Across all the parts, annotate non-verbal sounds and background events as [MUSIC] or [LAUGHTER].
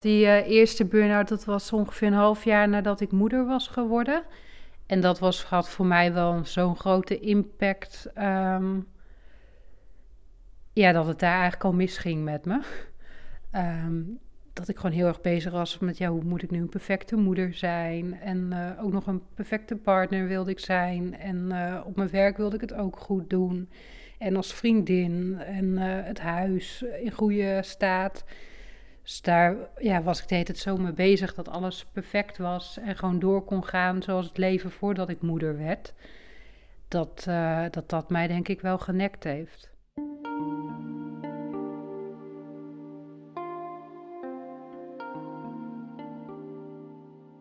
Die uh, eerste burn-out, dat was ongeveer een half jaar nadat ik moeder was geworden. En dat was, had voor mij wel zo'n grote impact. Um, ja, dat het daar eigenlijk al misging met me. Um, dat ik gewoon heel erg bezig was met, ja, hoe moet ik nu een perfecte moeder zijn? En uh, ook nog een perfecte partner wilde ik zijn. En uh, op mijn werk wilde ik het ook goed doen. En als vriendin en het huis in goede staat. Dus daar ja, was ik de hele tijd zo mee bezig dat alles perfect was en gewoon door kon gaan zoals het leven voordat ik moeder werd. Dat uh, dat, dat mij denk ik wel genekt heeft.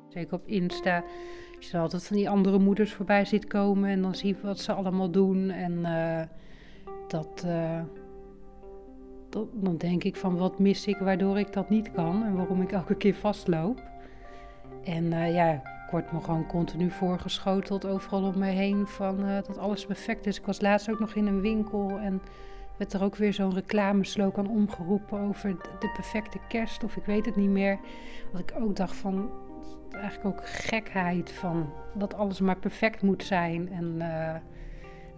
Zeker op Insta. Je ziet altijd van die andere moeders voorbij ziet komen en dan zie je wat ze allemaal doen. En uh, dat, uh, dan denk ik van wat mis ik waardoor ik dat niet kan en waarom ik elke keer vastloop. En uh, ja, ik word me gewoon continu voorgeschoteld overal om me heen van uh, dat alles perfect is. Ik was laatst ook nog in een winkel en werd er ook weer zo'n reclameslogan omgeroepen over de perfecte kerst of ik weet het niet meer. Dat ik ook dacht van eigenlijk ook gekheid van dat alles maar perfect moet zijn en... Uh,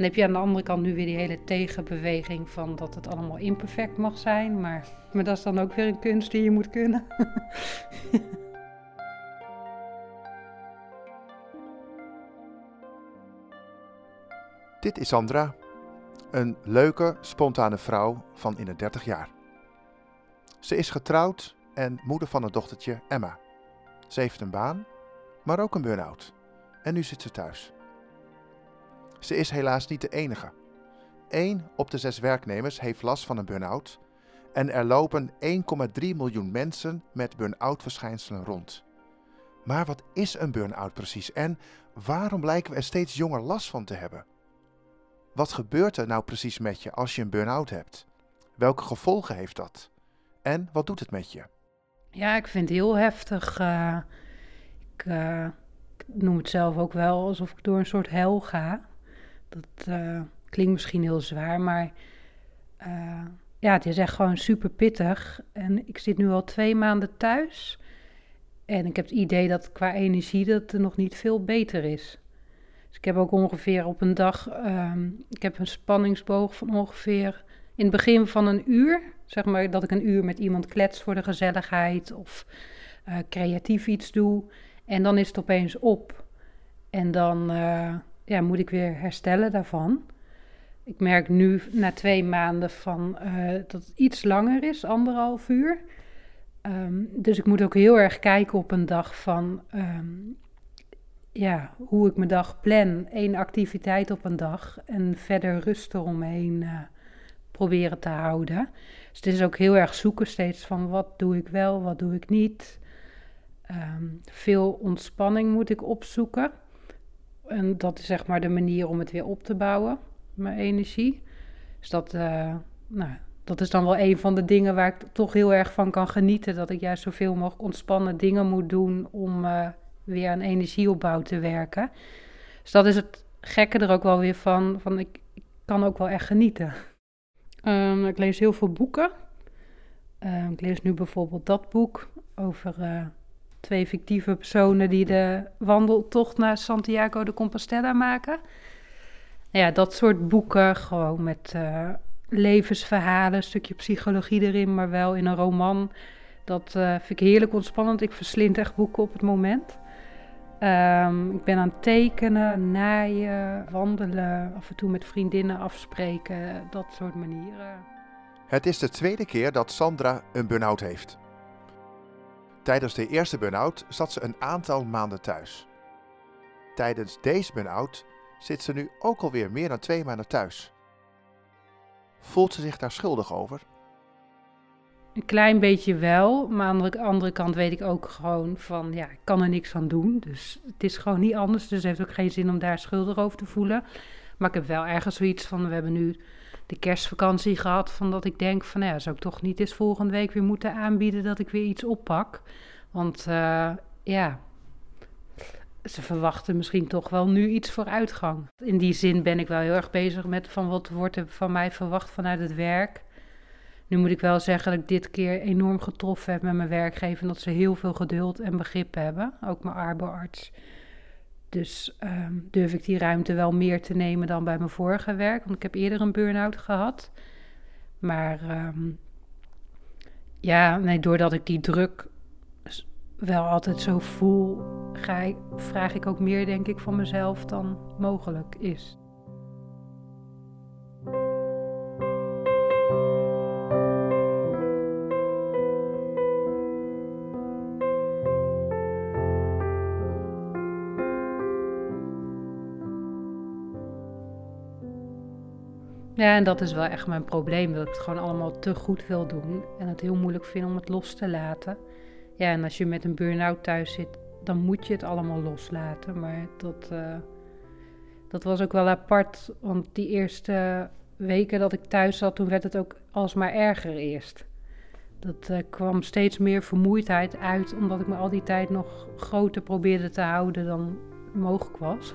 dan heb je aan de andere kant nu weer die hele tegenbeweging van dat het allemaal imperfect mag zijn. Maar, maar dat is dan ook weer een kunst die je moet kunnen. [LAUGHS] Dit is Sandra, een leuke, spontane vrouw van in de 30 jaar. Ze is getrouwd en moeder van een dochtertje Emma. Ze heeft een baan, maar ook een burn-out. En nu zit ze thuis. Ze is helaas niet de enige. 1 op de 6 werknemers heeft last van een burn-out en er lopen 1,3 miljoen mensen met burn-out verschijnselen rond. Maar wat is een burn-out precies en waarom lijken we er steeds jonger last van te hebben? Wat gebeurt er nou precies met je als je een burn-out hebt? Welke gevolgen heeft dat? En wat doet het met je? Ja, ik vind het heel heftig. Uh, ik, uh, ik noem het zelf ook wel alsof ik door een soort hel ga. Dat uh, klinkt misschien heel zwaar, maar uh, ja, het is echt gewoon super pittig. En ik zit nu al twee maanden thuis. En ik heb het idee dat qua energie dat er nog niet veel beter is. Dus ik heb ook ongeveer op een dag, um, ik heb een spanningsboog van ongeveer in het begin van een uur. Zeg maar dat ik een uur met iemand klets voor de gezelligheid of uh, creatief iets doe. En dan is het opeens op. En dan, ja, moet ik weer herstellen daarvan. Ik merk nu na twee maanden van, uh, dat het iets langer is, anderhalf uur. Um, dus ik moet ook heel erg kijken op een dag van um, ja, hoe ik mijn dag plan. Eén activiteit op een dag en verder rust eromheen uh, proberen te houden. Dus het is ook heel erg zoeken steeds van wat doe ik wel, wat doe ik niet. Um, veel ontspanning moet ik opzoeken. En dat is zeg maar de manier om het weer op te bouwen, mijn energie. Dus dat, uh, nou, dat is dan wel een van de dingen waar ik toch heel erg van kan genieten. Dat ik juist zoveel mogelijk ontspannen dingen moet doen om uh, weer aan energieopbouw te werken. Dus dat is het gekke er ook wel weer van. van ik, kan ook wel echt genieten. Um, ik lees heel veel boeken. Uh, ik lees nu bijvoorbeeld dat boek over uh, twee fictieve personen die de wandeltocht naar Santiago de Compostela maken. Ja, dat soort boeken, gewoon met uh, levensverhalen, een stukje psychologie erin, maar wel in een roman. Dat uh, vind ik heerlijk ontspannend. Ik verslind echt boeken op het moment. Um, ik ben aan het tekenen, naaien, wandelen, af en toe met vriendinnen afspreken, dat soort manieren. Het is de tweede keer dat Sandra een burn-out heeft. Tijdens de eerste burn-out zat ze een aantal maanden thuis. Tijdens deze burn-out zit ze nu ook alweer meer dan twee maanden thuis. Voelt ze zich daar schuldig over? Een klein beetje wel, maar aan de andere kant weet ik ook gewoon van, ja, ik kan er niks aan doen. Dus het is gewoon niet anders, dus het heeft ook geen zin om daar schuldig over te voelen. Maar ik heb wel ergens zoiets van, we hebben nu de kerstvakantie gehad, van dat ik denk van, ja, zou ik toch niet eens volgende week weer moeten aanbieden dat ik weer iets oppak. Want uh, ja, ze verwachten misschien toch wel nu iets vooruitgang. In die zin ben ik wel heel erg bezig met van wat wordt er van mij verwacht vanuit het werk. Nu moet ik wel zeggen dat ik dit keer enorm getroffen heb met mijn werkgever. Dat ze heel veel geduld en begrip hebben. Ook mijn arbeidsarts. Dus ehm, durf ik die ruimte wel meer te nemen dan bij mijn vorige werk. Want ik heb eerder een burn-out gehad. Maar ehm, ja, nee, doordat ik die druk wel altijd zo voel, ga ik, vraag ik ook meer, denk ik, van mezelf dan mogelijk is. Ja, en dat is wel echt mijn probleem. Dat ik het gewoon allemaal te goed wil doen. En het heel moeilijk vind om het los te laten. Ja, en als je met een burn-out thuis zit, dan moet je het allemaal loslaten. Maar dat, uh, dat was ook wel apart. Want die eerste weken dat ik thuis zat, toen werd het ook alsmaar erger eerst. Dat uh, kwam steeds meer vermoeidheid uit, omdat ik me al die tijd nog groter probeerde te houden dan mogelijk was.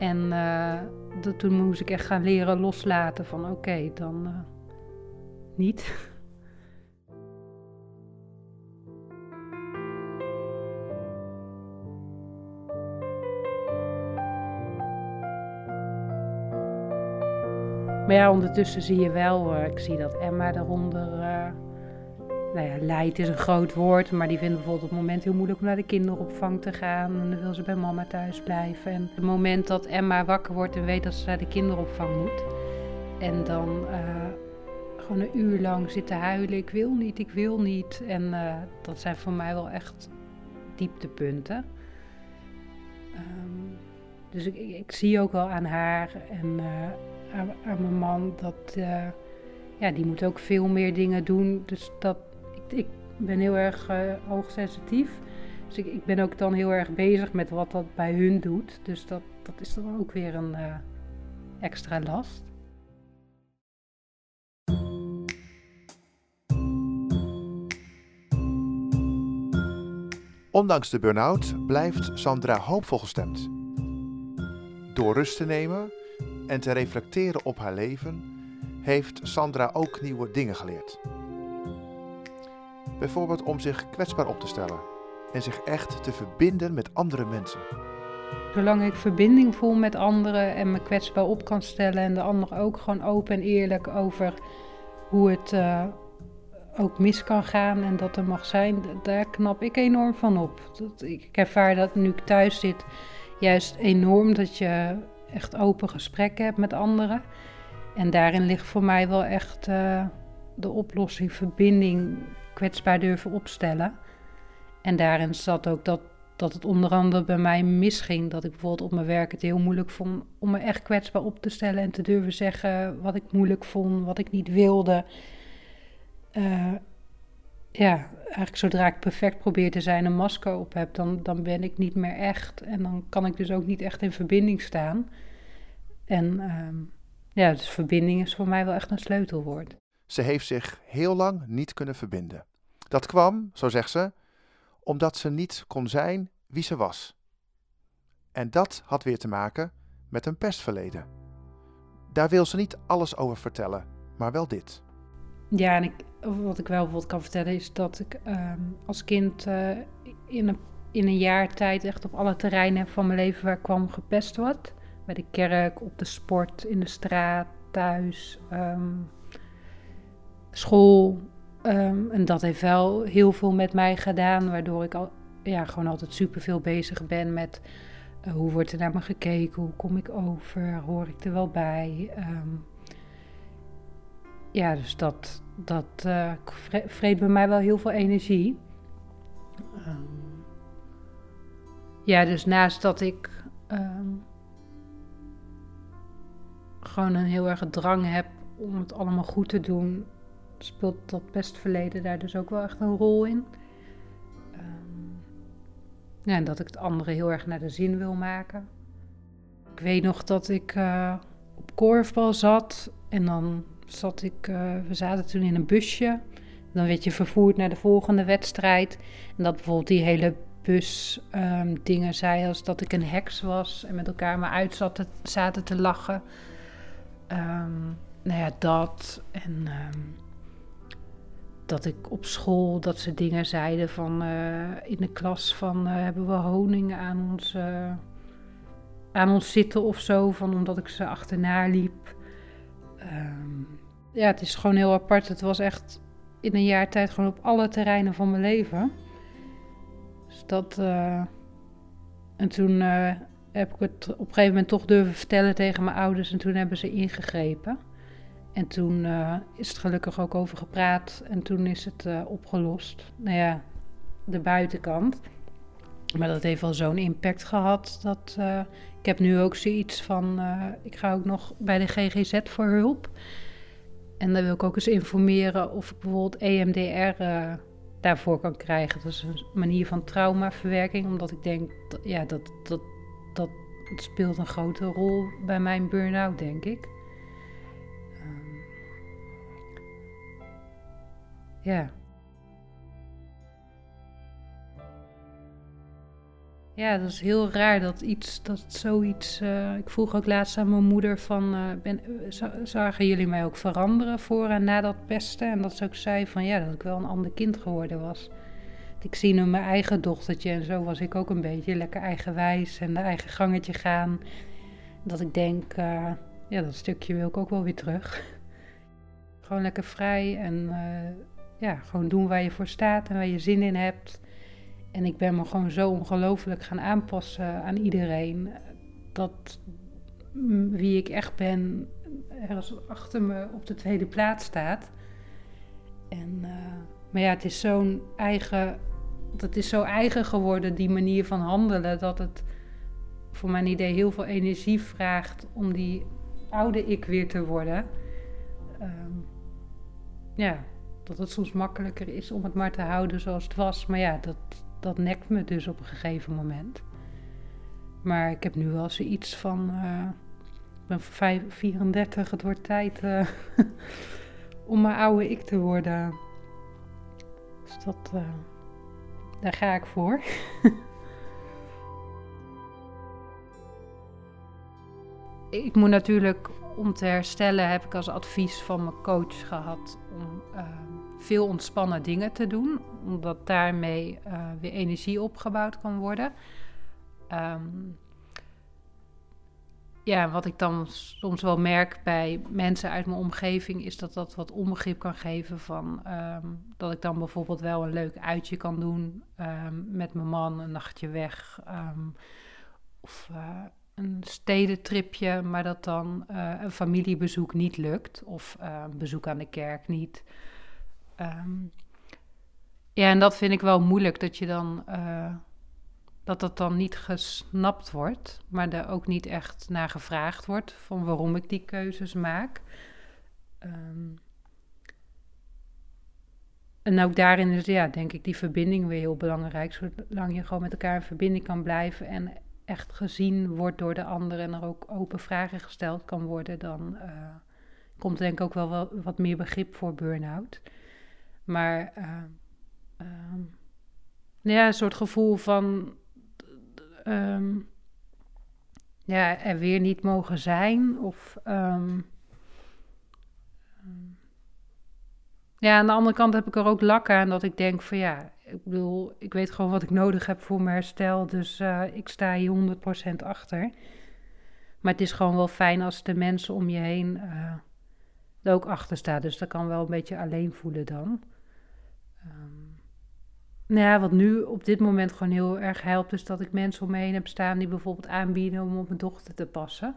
En uh, dat, toen moest ik echt gaan leren loslaten van oké, dan uh, niet. Maar ja, ondertussen zie je wel, ik zie dat Emma daaronder nou ja, leid is een groot woord, maar die vindt bijvoorbeeld op het moment heel moeilijk om naar de kinderopvang te gaan. En dan wil ze bij mama thuis blijven. En het moment dat Emma wakker wordt en weet dat ze naar de kinderopvang moet. En dan uh, gewoon een uur lang zitten huilen. Ik wil niet, ik wil niet. En uh, dat zijn voor mij wel echt dieptepunten. Um, dus ik, ik, zie ook wel aan haar en uh, aan, aan, mijn man dat ja, die moet ook veel meer dingen doen. Dus dat, ik ben heel erg uh, hoogsensitief. Dus ik, ben ook dan heel erg bezig met wat dat bij hun doet. Dus dat, dat is dan ook weer een uh, extra last. Ondanks de burn-out blijft Sandra hoopvol gestemd. Door rust te nemen en te reflecteren op haar leven, heeft Sandra ook nieuwe dingen geleerd. Bijvoorbeeld om zich kwetsbaar op te stellen en zich echt te verbinden met andere mensen. Zolang ik verbinding voel met anderen en me kwetsbaar op kan stellen en de ander ook gewoon open en eerlijk over hoe het uh, ook mis kan gaan en dat er mag zijn, daar knap ik enorm van op. Dat, ik ervaar dat nu ik thuis zit juist enorm dat je echt open gesprekken hebt met anderen. En daarin ligt voor mij wel echt uh, de oplossing, verbinding kwetsbaar durven opstellen. En daarin zat ook dat, dat het onder andere bij mij misging. Dat ik bijvoorbeeld op mijn werk het heel moeilijk vond om me echt kwetsbaar op te stellen en te durven zeggen wat ik moeilijk vond, wat ik niet wilde. Uh, ja, eigenlijk zodra ik perfect probeer te zijn, een masker op heb, dan, dan ben ik niet meer echt. En dan kan ik dus ook niet echt in verbinding staan. En uh, ja, dus verbinding is voor mij wel echt een sleutelwoord. Ze heeft zich heel lang niet kunnen verbinden. Dat kwam, zo zegt ze, omdat ze niet kon zijn wie ze was. En dat had weer te maken met een pestverleden. Daar wil ze niet alles over vertellen, maar wel dit. Ja, en ik, wat ik wel bijvoorbeeld kan vertellen is dat ik uh, als kind uh, in, een, in een jaar tijd echt op alle terreinen van mijn leven waar ik kwam gepest wordt. Bij de kerk, op de sport, in de straat, thuis, um, school, Um, en dat heeft wel heel veel met mij gedaan, waardoor ik al, ja, gewoon altijd superveel bezig ben met uh, hoe wordt er naar me gekeken, hoe kom ik over, hoor ik er wel bij. Um, ja, dus dat, dat uh, vreet bij mij wel heel veel energie. Um, ja, dus naast dat ik gewoon een heel erg drang heb om het allemaal goed te doen, speelt dat pestverleden daar dus ook wel echt een rol in. Um, ja, en dat ik het andere heel erg naar de zin wil maken. Ik weet nog dat ik uh, op korfbal zat en dan zat ik, uh, we zaten toen in een busje. Dan werd je vervoerd naar de volgende wedstrijd. En dat bijvoorbeeld die hele bus um, dingen zei als dat ik een heks was en met elkaar maar uit zat zaten te lachen. Um, nou ja, dat. En dat ik op school dat ze dingen zeiden van in de klas van hebben we honing aan ons, aan ons zitten of zo, van omdat ik ze achterna liep. Ehm, ja, het is gewoon heel apart. Het was echt in een jaar tijd gewoon op alle terreinen van mijn leven. Dus dat. En toen heb ik het op een gegeven moment toch durven vertellen tegen mijn ouders. En toen hebben ze ingegrepen. En toen uh, is het gelukkig ook over gepraat. En toen is het opgelost. Nou ja, de buitenkant. Maar dat heeft wel zo'n impact gehad. Dat, ik heb nu ook zoiets van. ik ga ook nog bij de GGZ voor hulp. En dan wil ik ook eens informeren of ik bijvoorbeeld EMDR daarvoor kan krijgen. Dat is een manier van traumaverwerking, omdat ik denk, dat, ja, dat, dat, dat speelt een grote rol bij mijn burn-out, denk ik. Ja. Ja, dat is heel raar dat iets, dat zoiets. Uh, ik vroeg ook laatst aan mijn moeder van, uh, ben, zagen jullie mij ook veranderen voor en na dat pesten? En dat ze ook zei van ja, dat ik wel een ander kind geworden was. Ik zie nu mijn eigen dochtertje en zo was ik ook een beetje lekker eigenwijs en de eigen gangetje gaan. Dat ik denk, ja, dat stukje wil ik ook wel weer terug. [LAUGHS] gewoon lekker vrij en ja, gewoon doen waar je voor staat en waar je zin in hebt. En ik ben me gewoon zo ongelooflijk gaan aanpassen aan iedereen. Dat wie ik echt ben ergens achter me op de tweede plaats staat. En, uh, maar ja, het is zo'n eigen. Dat is zo eigen geworden, die manier van handelen, dat het voor mijn idee heel veel energie vraagt om die oude ik weer te worden. Um, ja, dat het soms makkelijker is om het maar te houden zoals het was. Maar ja, dat, dat nekt me dus op een gegeven moment. Maar ik heb nu wel zoiets van. Uh, ik ben 34, het wordt tijd uh, [LAUGHS] om mijn oude ik te worden. Dus dat. Uh, daar ga ik voor. [LAUGHS] ik moet natuurlijk, om te herstellen, heb ik als advies van mijn coach gehad om veel ontspannen dingen te doen, omdat daarmee uh, weer energie opgebouwd kan worden. Um, ja, wat ik dan soms wel merk bij mensen uit mijn omgeving, is dat dat wat onbegrip kan geven van um, dat ik dan bijvoorbeeld wel een leuk uitje kan doen um, met mijn man, een nachtje weg. of uh, een stedentripje, maar dat dan uh, een familiebezoek niet lukt. Of een bezoek aan de kerk niet. Um, ja, en dat vind ik wel moeilijk, dat je dan... Uh, dat dat dan niet gesnapt wordt, maar er ook niet echt naar gevraagd wordt van waarom ik die keuzes maak. Um, en ook daarin is, ja, denk ik, die verbinding weer heel belangrijk. Zolang je gewoon met elkaar in verbinding kan blijven en echt gezien wordt door de ander en er ook open vragen gesteld kan worden, dan uh, komt er denk ik ook wel wat meer begrip voor burn-out. Maar uh, ja, een soort gevoel van um, ja, er weer niet mogen zijn. Of um, ja, aan de andere kant heb ik er ook lak aan dat ik denk van ja, ik ik weet gewoon wat ik nodig heb voor mijn herstel. Dus uh, ik sta hier 100% achter. Maar het is gewoon wel fijn als de mensen om je heen uh, er ook achter staan. Dus dat kan wel een beetje alleen voelen dan. Um, nou ja, wat nu op dit moment gewoon heel erg helpt, is dat ik mensen om me heen heb staan die bijvoorbeeld aanbieden om op mijn dochter te passen.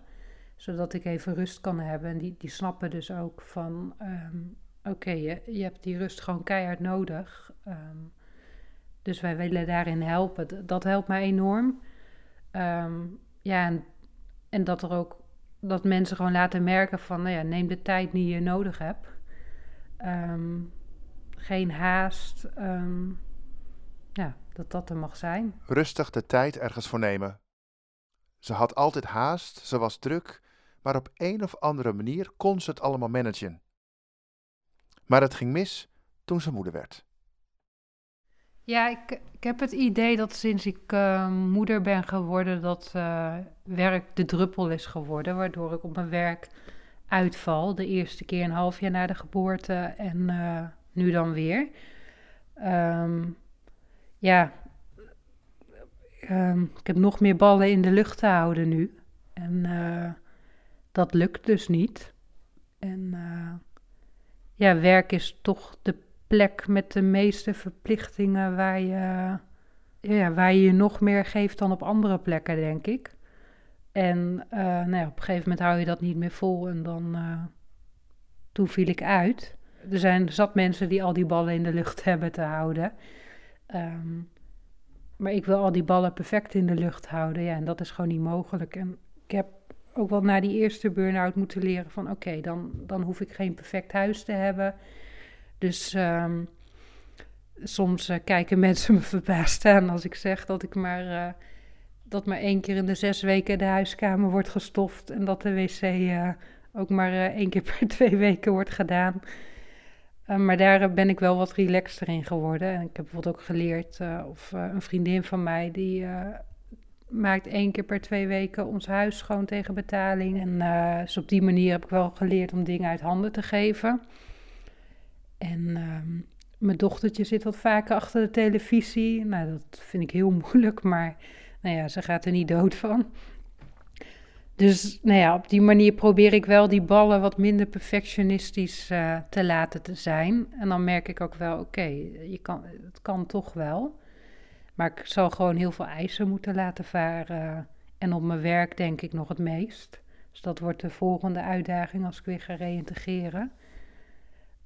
Zodat ik even rust kan hebben. En die, die snappen dus ook van, um, oké, je, je hebt die rust gewoon keihard nodig. Um, dus wij willen daarin helpen. Dat helpt mij enorm. Um, ja, en, en, dat er ook dat mensen gewoon laten merken van, nou ja, neem de tijd die je nodig hebt. Um, geen haast. Um, ja, dat dat er mag zijn. Rustig de tijd ergens voor nemen. Ze had altijd haast, ze was druk, maar op een of andere manier kon ze het allemaal managen. Maar het ging mis toen ze moeder werd. Ja, ik, ik heb het idee dat sinds ik uh, moeder ben geworden, dat uh, werk de druppel is geworden, waardoor ik op mijn werk uitval. De eerste keer een half jaar na de geboorte en uh, nu dan weer. Ehm, ja, ehm, ik heb nog meer ballen in de lucht te houden nu. En dat lukt dus niet. En ja, werk is toch de plek met de meeste verplichtingen waar je, ja, waar je je nog meer geeft dan op andere plekken, denk ik. En uh, nou ja, op een gegeven moment hou je dat niet meer vol en dan, toen viel ik uit. Er zijn zat mensen die al die ballen in de lucht [LAUGHS] hebben te houden. Um, maar ik wil al die ballen perfect in de lucht houden. Ja, en dat is gewoon niet mogelijk. En ik heb ook wel na die eerste burn-out moeten leren van... oké, dan, dan hoef ik geen perfect huis te hebben. Dus um, soms uh, kijken mensen me verbaasd aan als ik zeg dat ik maar... Uh, dat maar één keer in de zes weken de huiskamer wordt gestoft... en dat de wc uh, ook maar één keer [LAUGHS] per twee weken wordt gedaan... Maar daar ben ik wel wat relaxter in geworden. En ik heb bijvoorbeeld ook geleerd, of een vriendin van mij, die maakt één keer per twee weken ons huis schoon tegen betaling. En dus op die manier heb ik wel geleerd om dingen uit handen te geven. En ehm, mijn dochtertje zit wat vaker achter de televisie. Nou, dat vind ik heel [LAUGHS] moeilijk, maar nou ja, ze gaat er niet dood van. Dus nou ja, op die manier probeer ik wel die ballen wat minder perfectionistisch uh, te laten te zijn. En dan merk ik ook wel, oké, kan, het kan toch wel. Maar ik zal gewoon heel veel eisen moeten laten varen. En op mijn werk denk ik nog het meest. Dus dat wordt de volgende uitdaging als ik weer ga reïntegreren.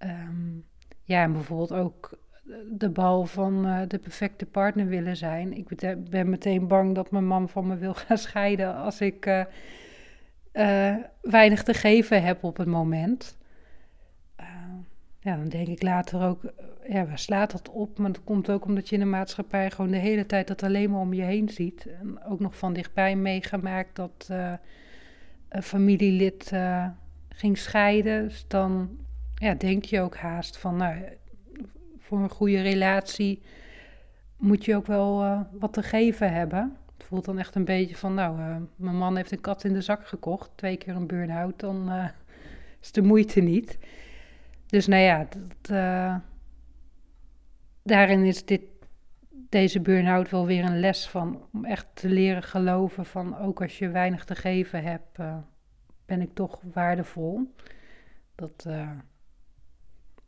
Um, ja, en bijvoorbeeld ook de bal van uh, de perfecte partner willen zijn. Ik ben meteen bang dat mijn man van me wil [LAUGHS] gaan scheiden als ik uh, uh, weinig te geven heb op het moment. ja, dan denk ik later ook, ja, waar slaat dat op? Maar dat komt ook omdat je in de maatschappij gewoon de hele tijd dat alleen maar om je heen ziet. En ook nog van dichtbij meegemaakt dat een familielid ging scheiden. Dus dan ja, denk je ook haast van, nou, voor een goede relatie moet je ook wel uh, wat te geven hebben. Het voelt dan echt een beetje van, nou, uh, mijn man heeft een kat in de zak gekocht, twee keer een burn-out, dan uh, [LAUGHS] is de moeite niet. Dus nou ja, dat, daarin is dit, deze burn-out wel weer een les van, om echt te leren geloven van, ook als je weinig te geven hebt, ben ik toch waardevol. Dat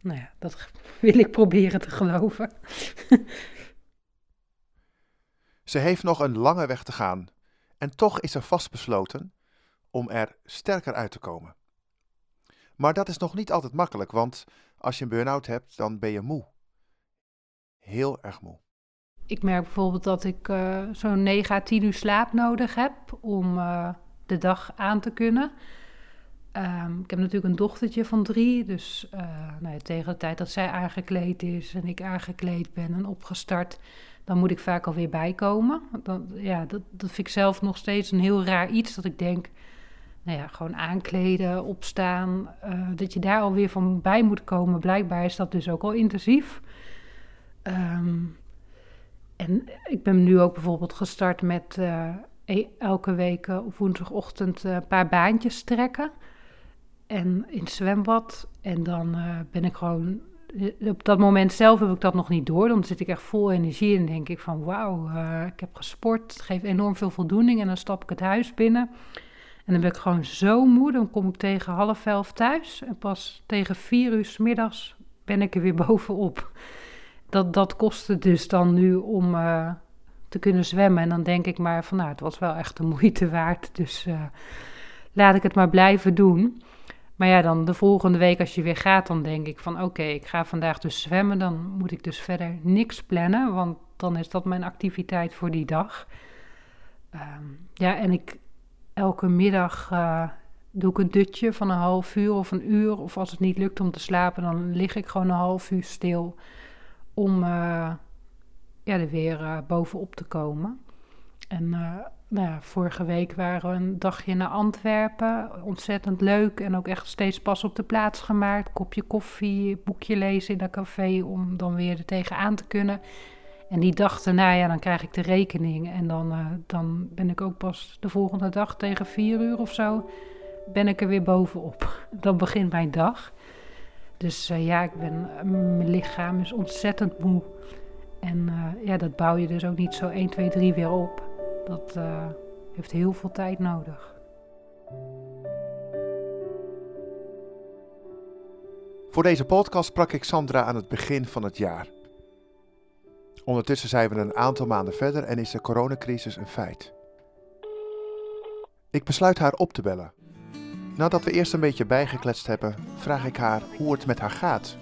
nou ja, dat [LAUGHS] wil ik proberen te geloven. Ze heeft nog een lange weg te gaan en toch is ze vastbesloten om er sterker uit te komen. Maar dat is nog niet altijd makkelijk, want als je een burn-out hebt, dan ben je moe. Heel erg moe. Ik merk bijvoorbeeld dat ik uh, zo'n 9 à 10 uur slaap nodig heb om uh, de dag aan te kunnen. Um, ik heb natuurlijk een dochtertje van drie, dus uh, nou ja, tegen de tijd dat zij aangekleed is en ik aangekleed ben en opgestart, dan moet ik vaak alweer bijkomen. Ja, dat, dat vind ik zelf nog steeds een heel raar iets, dat ik denk, nou ja, gewoon aankleden, opstaan, uh, dat je daar alweer van bij moet komen. Blijkbaar is dat dus ook al intensief. Um, en ik ben nu ook bijvoorbeeld gestart met uh, elke week op woensdagochtend een paar baantjes trekken en in het zwembad. En dan uh, ben ik gewoon. Eh, op dat moment zelf heb ik dat nog niet door. Dan zit ik echt vol energie en denk ik van wauw, uh, ik heb gesport. Het geeft enorm veel voldoening. En dan stap ik het huis binnen. En dan ben ik gewoon zo moe. Dan kom ik tegen half elf thuis. En pas tegen vier uur s middags ben ik er weer [LAUGHS] bovenop. Dat, dat kostte dus dan nu om te kunnen zwemmen. En dan denk ik maar van nou, het was wel echt de moeite waard. Dus laat ik het maar blijven doen. Maar ja, dan de volgende week als je weer gaat, dan denk ik van oké, ik ga vandaag dus zwemmen. Dan moet ik dus verder niks plannen, want dan is dat mijn activiteit voor die dag. Um, ja, en ik elke middag uh, doe ik een dutje van een half uur of een uur. Of als het niet lukt om te slapen, dan lig ik gewoon een half uur stil om uh, ja, er weer uh, bovenop te komen. En nou vorige week waren we een dagje naar Antwerpen. Ontzettend leuk en ook echt steeds pas op de plaats gemaakt. Kopje koffie, boekje lezen in een café om dan weer er tegenaan te kunnen. En die dachten, nou ja, dan krijg ik de rekening. En dan, uh, dan ben ik ook pas de volgende dag tegen vier uur of zo, ben ik er weer bovenop. [LAUGHS] Dan begint mijn dag. Dus ja, ik ben, mijn lichaam is ontzettend moe. En ja, dat bouw je dus ook niet zo 1, 2, 3 weer op. Dat heeft heel veel tijd nodig. Voor deze podcast sprak ik Sandra aan het begin van het jaar. Ondertussen zijn we een aantal maanden verder en is de coronacrisis een feit. Ik besluit haar op te bellen. Nadat we eerst een beetje bijgekletst hebben, vraag ik haar hoe het met haar gaat.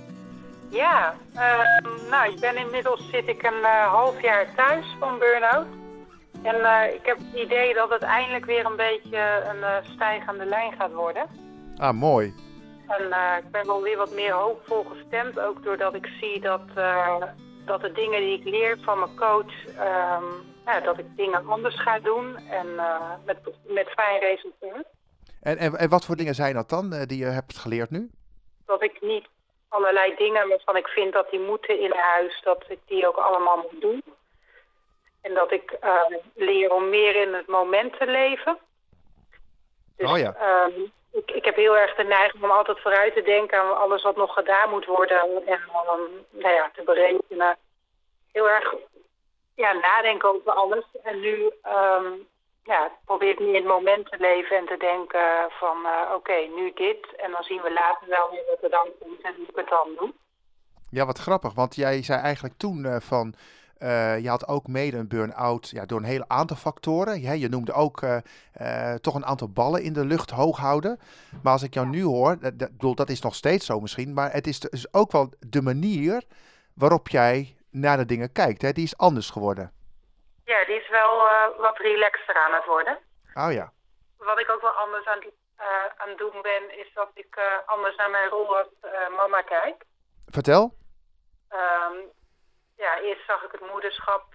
Ja, uh, nou, ik ben inmiddels zit ik een uh, half jaar thuis van burn-out. En uh, ik heb het idee dat het eindelijk weer een beetje een stijgende lijn gaat worden. Ah, mooi. En ik ben wel weer wat meer hoopvol gestemd, ook doordat ik zie dat dat de dingen die ik leer van mijn coach, ehm, ja, dat ik dingen anders ga doen en met, met fijn resultaat. En, en, en, wat voor dingen zijn dat dan, die je hebt geleerd nu? Dat ik niet allerlei dingen waarvan ik vind dat die moeten in huis, dat ik die ook allemaal moet doen. En dat ik uh, leer om meer in het moment te leven. Dus, oh ja. Uh, ik, ik heb heel erg de neiging om altijd vooruit te denken aan alles wat nog gedaan moet worden. En um, nou ja, te berekenen. Heel erg ja, nadenken over alles. En nu um, ja, probeer ik meer in het moment te leven en te denken van uh, oké, nu dit. En dan zien we later wel weer wat er dan komt en hoe ik het dan doe. Ja, wat grappig. Want jij zei eigenlijk toen uh, van uh, je had ook mede een burn-out ja, door een heel aantal factoren. Ja, je noemde ook uh, uh, toch een aantal ballen in de lucht hoog houden. Maar als ik jou nu hoor, dat, dat, dat is nog steeds zo misschien, maar het is dus ook wel de manier waarop jij naar de dingen kijkt. Hè? Die is anders geworden. Ja, die is wel wat relaxter aan het worden. Oh ja. Wat ik ook wel anders aan, aan het doen ben, is dat ik anders naar mijn rol als mama kijk. Vertel. Um, ja, eerst zag ik het moederschap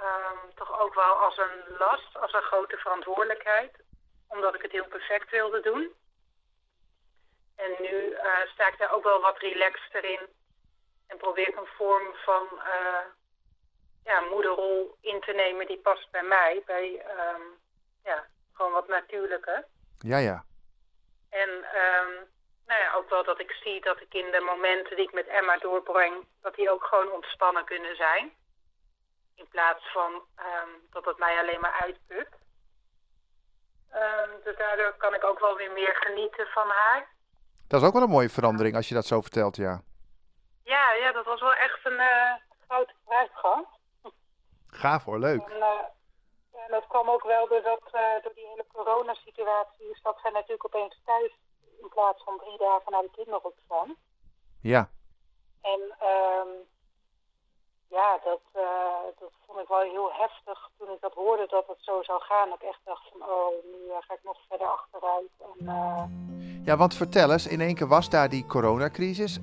um, toch ook wel als een last, als een grote verantwoordelijkheid. Omdat ik het heel perfect wilde doen. En nu uh, sta ik daar ook wel wat relaxter in. En probeer ik een vorm van uh, ja, moederrol in te nemen die past bij mij. Bij um, ja, gewoon wat natuurlijker. Ja, ja. En um, nou ja, ook wel dat ik zie dat ik in de momenten die ik met Emma doorbreng, dat die ook gewoon ontspannen kunnen zijn. In plaats van um, dat het mij alleen maar uitput. Um, dus daardoor kan ik ook wel weer meer genieten van haar. Dat is ook wel een mooie verandering als je dat zo vertelt, ja. Ja, ja dat was wel echt een uh, grote vooruitgang. Gaaf hoor, leuk. En, uh, en dat kwam ook wel doordat, uh, door die hele coronasituatie, zat zij natuurlijk opeens thuis in plaats van drie dagen naar de kinderopvang. Ja. En um, ja, dat, uh, dat vond ik wel heel heftig toen ik dat hoorde dat het zo zou gaan. Dat ik echt dacht van, oh, nu uh, ga ik nog verder achteruit. En, uh... Ja, want vertel eens, in één keer was daar die coronacrisis.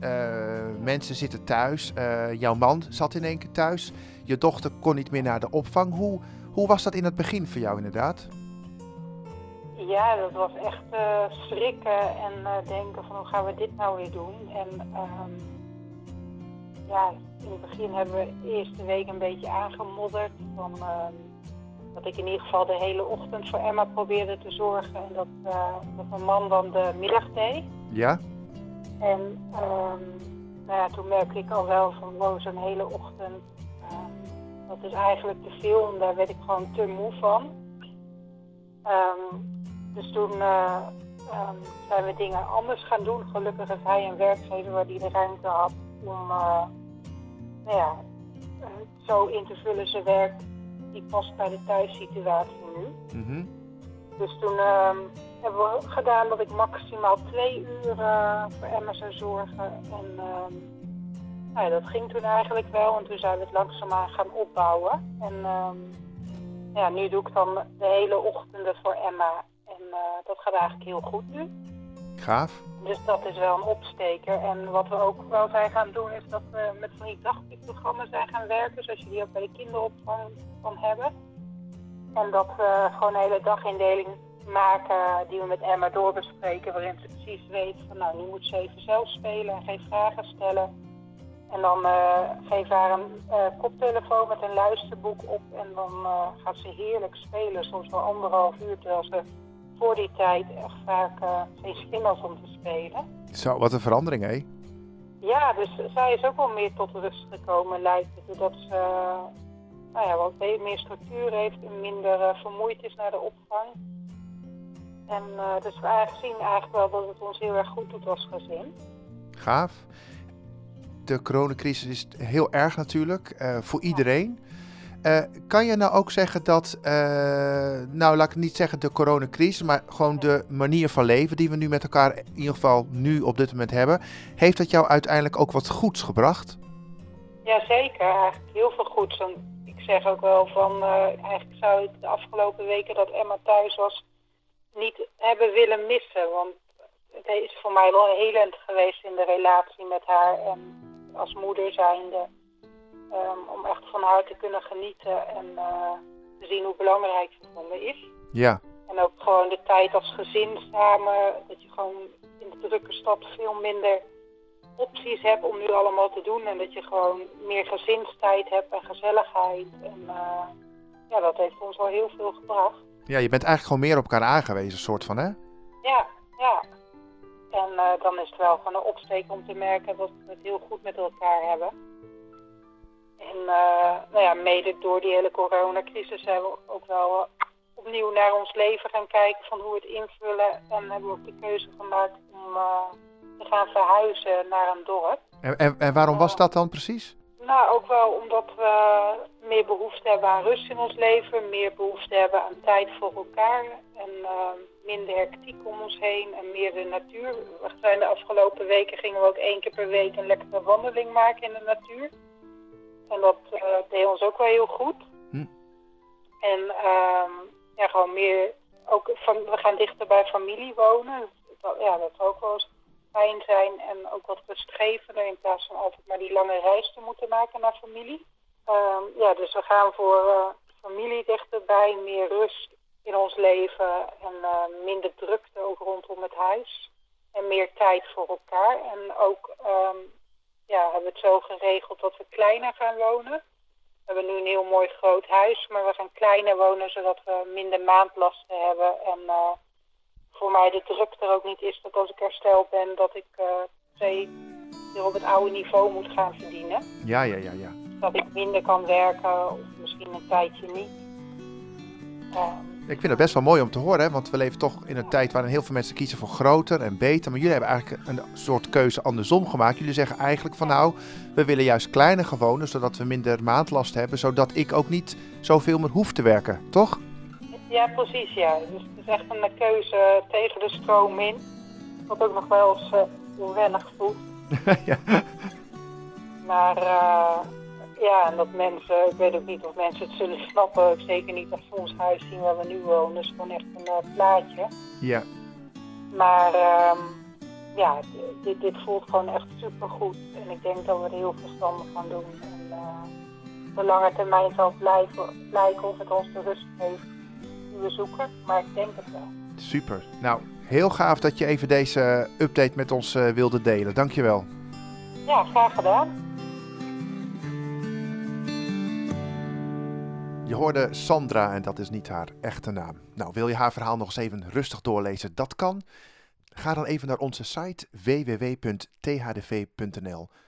mensen zitten thuis, jouw man zat in één keer thuis. Je dochter kon niet meer naar de opvang. Hoe, hoe was dat in het begin voor jou inderdaad? Ja, dat was echt uh, schrikken en uh, denken van hoe gaan we dit nou weer doen. En um, ja, in het begin hebben we de eerste week een beetje aangemodderd. Van, uh, dat ik in ieder geval de hele ochtend voor Emma probeerde te zorgen. En dat, uh, dat mijn man dan de middag deed. Ja. En um, nou ja, toen merkte ik al wel van wow, zo'n hele ochtend. dat is eigenlijk te veel en daar werd ik gewoon te moe van. Um, dus toen uh, um, zijn we dingen anders gaan doen. Gelukkig is hij een werkgever waar hij de ruimte had om uh, nou ja, uh, zo in te vullen zijn werk die past bij de thuissituatie nu. Mm -hmm. Dus toen um, hebben we gedaan dat ik maximaal twee uur voor Emma zou zorgen. En um, nou ja, dat ging toen eigenlijk wel. En toen zijn we het langzaamaan gaan opbouwen. En ja, nu doe ik dan de hele ochtenden voor Emma dat gaat eigenlijk heel goed nu. Gaaf. Dus dat is wel een opsteker. En wat we ook wel zijn gaan doen, is dat we met van die dagprogramma's zijn gaan werken, zoals je die ook bij de kinderopvang van hebben. En dat we gewoon een hele dagindeling maken die we met Emma doorbespreken, waarin ze precies weet van nou, nu moet ze even zelf spelen en geen vragen stellen. En dan uh, geef haar een uh, koptelefoon met een luisterboek op en dan uh, gaat ze heerlijk spelen, soms wel anderhalf uur, terwijl ze voor die tijd echt vaak uh, geen zin om te spelen. Zo, wat een verandering, hé? Ja, dus zij is ook wel meer tot rust gekomen, lijkt het. Doordat ze nou ja, wat meer structuur heeft en minder uh, vermoeid is naar de opvang. En uh, dus we eigenlijk zien eigenlijk wel dat het ons heel erg goed doet als gezin. Gaaf. De coronacrisis is heel erg natuurlijk uh, voor iedereen. Uh, kan je nou ook zeggen dat, nou laat ik niet zeggen de coronacrisis, maar gewoon de manier van leven die we nu met elkaar in ieder geval nu op dit moment hebben, heeft dat jou uiteindelijk ook wat goeds gebracht? Jazeker, eigenlijk heel veel goeds. ik zeg ook wel van, eigenlijk zou ik de afgelopen weken dat Emma thuis was, niet hebben willen missen. Want het is voor mij wel helend geweest in de relatie met haar en als moeder zijnde. Um, om echt van haar te kunnen genieten en uh, te zien hoe belangrijk ze voor me is. Ja. En ook gewoon de tijd als gezin samen. Dat je gewoon in de drukke stad veel minder opties hebt om nu allemaal te doen. En dat je gewoon meer gezinstijd hebt en gezelligheid. En uh, ja, dat heeft ons al heel veel gebracht. Ja, je bent eigenlijk gewoon meer op elkaar aangewezen, soort van, hè? Ja, ja. En uh, dan is het wel gewoon een opsteek om te merken dat we het heel goed met elkaar hebben. En uh, nou ja, mede door die hele coronacrisis zijn we ook wel uh, opnieuw naar ons leven gaan kijken van hoe we het invullen. En hebben we ook de keuze gemaakt om te gaan verhuizen naar een dorp. En, en, en waarom was dat dan precies? Nou, ook wel omdat we meer behoefte hebben aan rust in ons leven, meer behoefte hebben aan tijd voor elkaar en uh, minder hectiek om ons heen en meer de natuur. We zijn de afgelopen weken gingen we ook één keer per week een lekkere wandeling maken in de natuur. En dat uh, deed ons ook wel heel goed. Hm. En uh, ja, gewoon meer, ook van, we gaan dichter bij familie wonen. Ja, dat is ook wel eens fijn zijn en ook wat rustgevender in plaats van altijd maar die lange reis te moeten maken naar familie. Um, ja, dus we gaan voor uh, familie dichterbij, meer rust in ons leven en uh, minder drukte ook rondom het huis. En meer tijd voor elkaar. En ook um, ja, hebben we het zo geregeld dat we kleiner gaan wonen. We hebben nu een heel mooi groot huis, maar we gaan kleiner wonen zodat we minder maandlasten hebben. En uh, voor mij de druk er ook niet is dat als ik hersteld ben, dat ik uh, twee weer op het oude niveau moet gaan verdienen. Ja, ja, ja, ja. Dat ik minder kan werken of misschien een tijdje niet. Um, ik vind het best wel mooi om te horen, hè? want we leven toch in een tijd waarin heel veel mensen kiezen voor groter en beter. Maar jullie hebben eigenlijk een soort keuze andersom gemaakt. Jullie zeggen eigenlijk van nou, we willen juist kleiner gaan wonen, zodat we minder maandlast hebben, zodat ik ook niet zoveel meer hoef te werken, toch? Ja, precies, ja. Dus het is echt een keuze tegen de stroom in. Wat ook nog wel eens uh, onwennig voelt. [LAUGHS] ja. Maar uh, ja, en dat mensen, ik weet ook niet of mensen het zullen [LAUGHS] snappen. Zeker niet als ze ons huis zien waar we nu wonen. Dat is gewoon echt een uh, plaatje. Ja. Maar um, ja, dit, dit voelt gewoon echt supergoed. En ik denk dat we het heel verstandig gaan doen. En uh, op lange termijn zal blijven, blijken of het ons de rust geeft die we zoeken. Maar ik denk het wel. Super. Nou, heel gaaf dat je even deze update met ons uh, wilde delen. Dankjewel. Ja, graag gedaan. Je hoorde Sandra en dat is niet haar echte naam. Nou, wil je haar verhaal nog eens even rustig doorlezen? Dat kan. Ga dan even naar onze site www.thdv.nl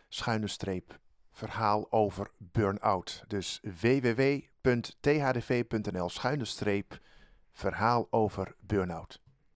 schuine streep verhaal over burn-out. Dus www.thdv.nl schuine streep verhaal over burn-out.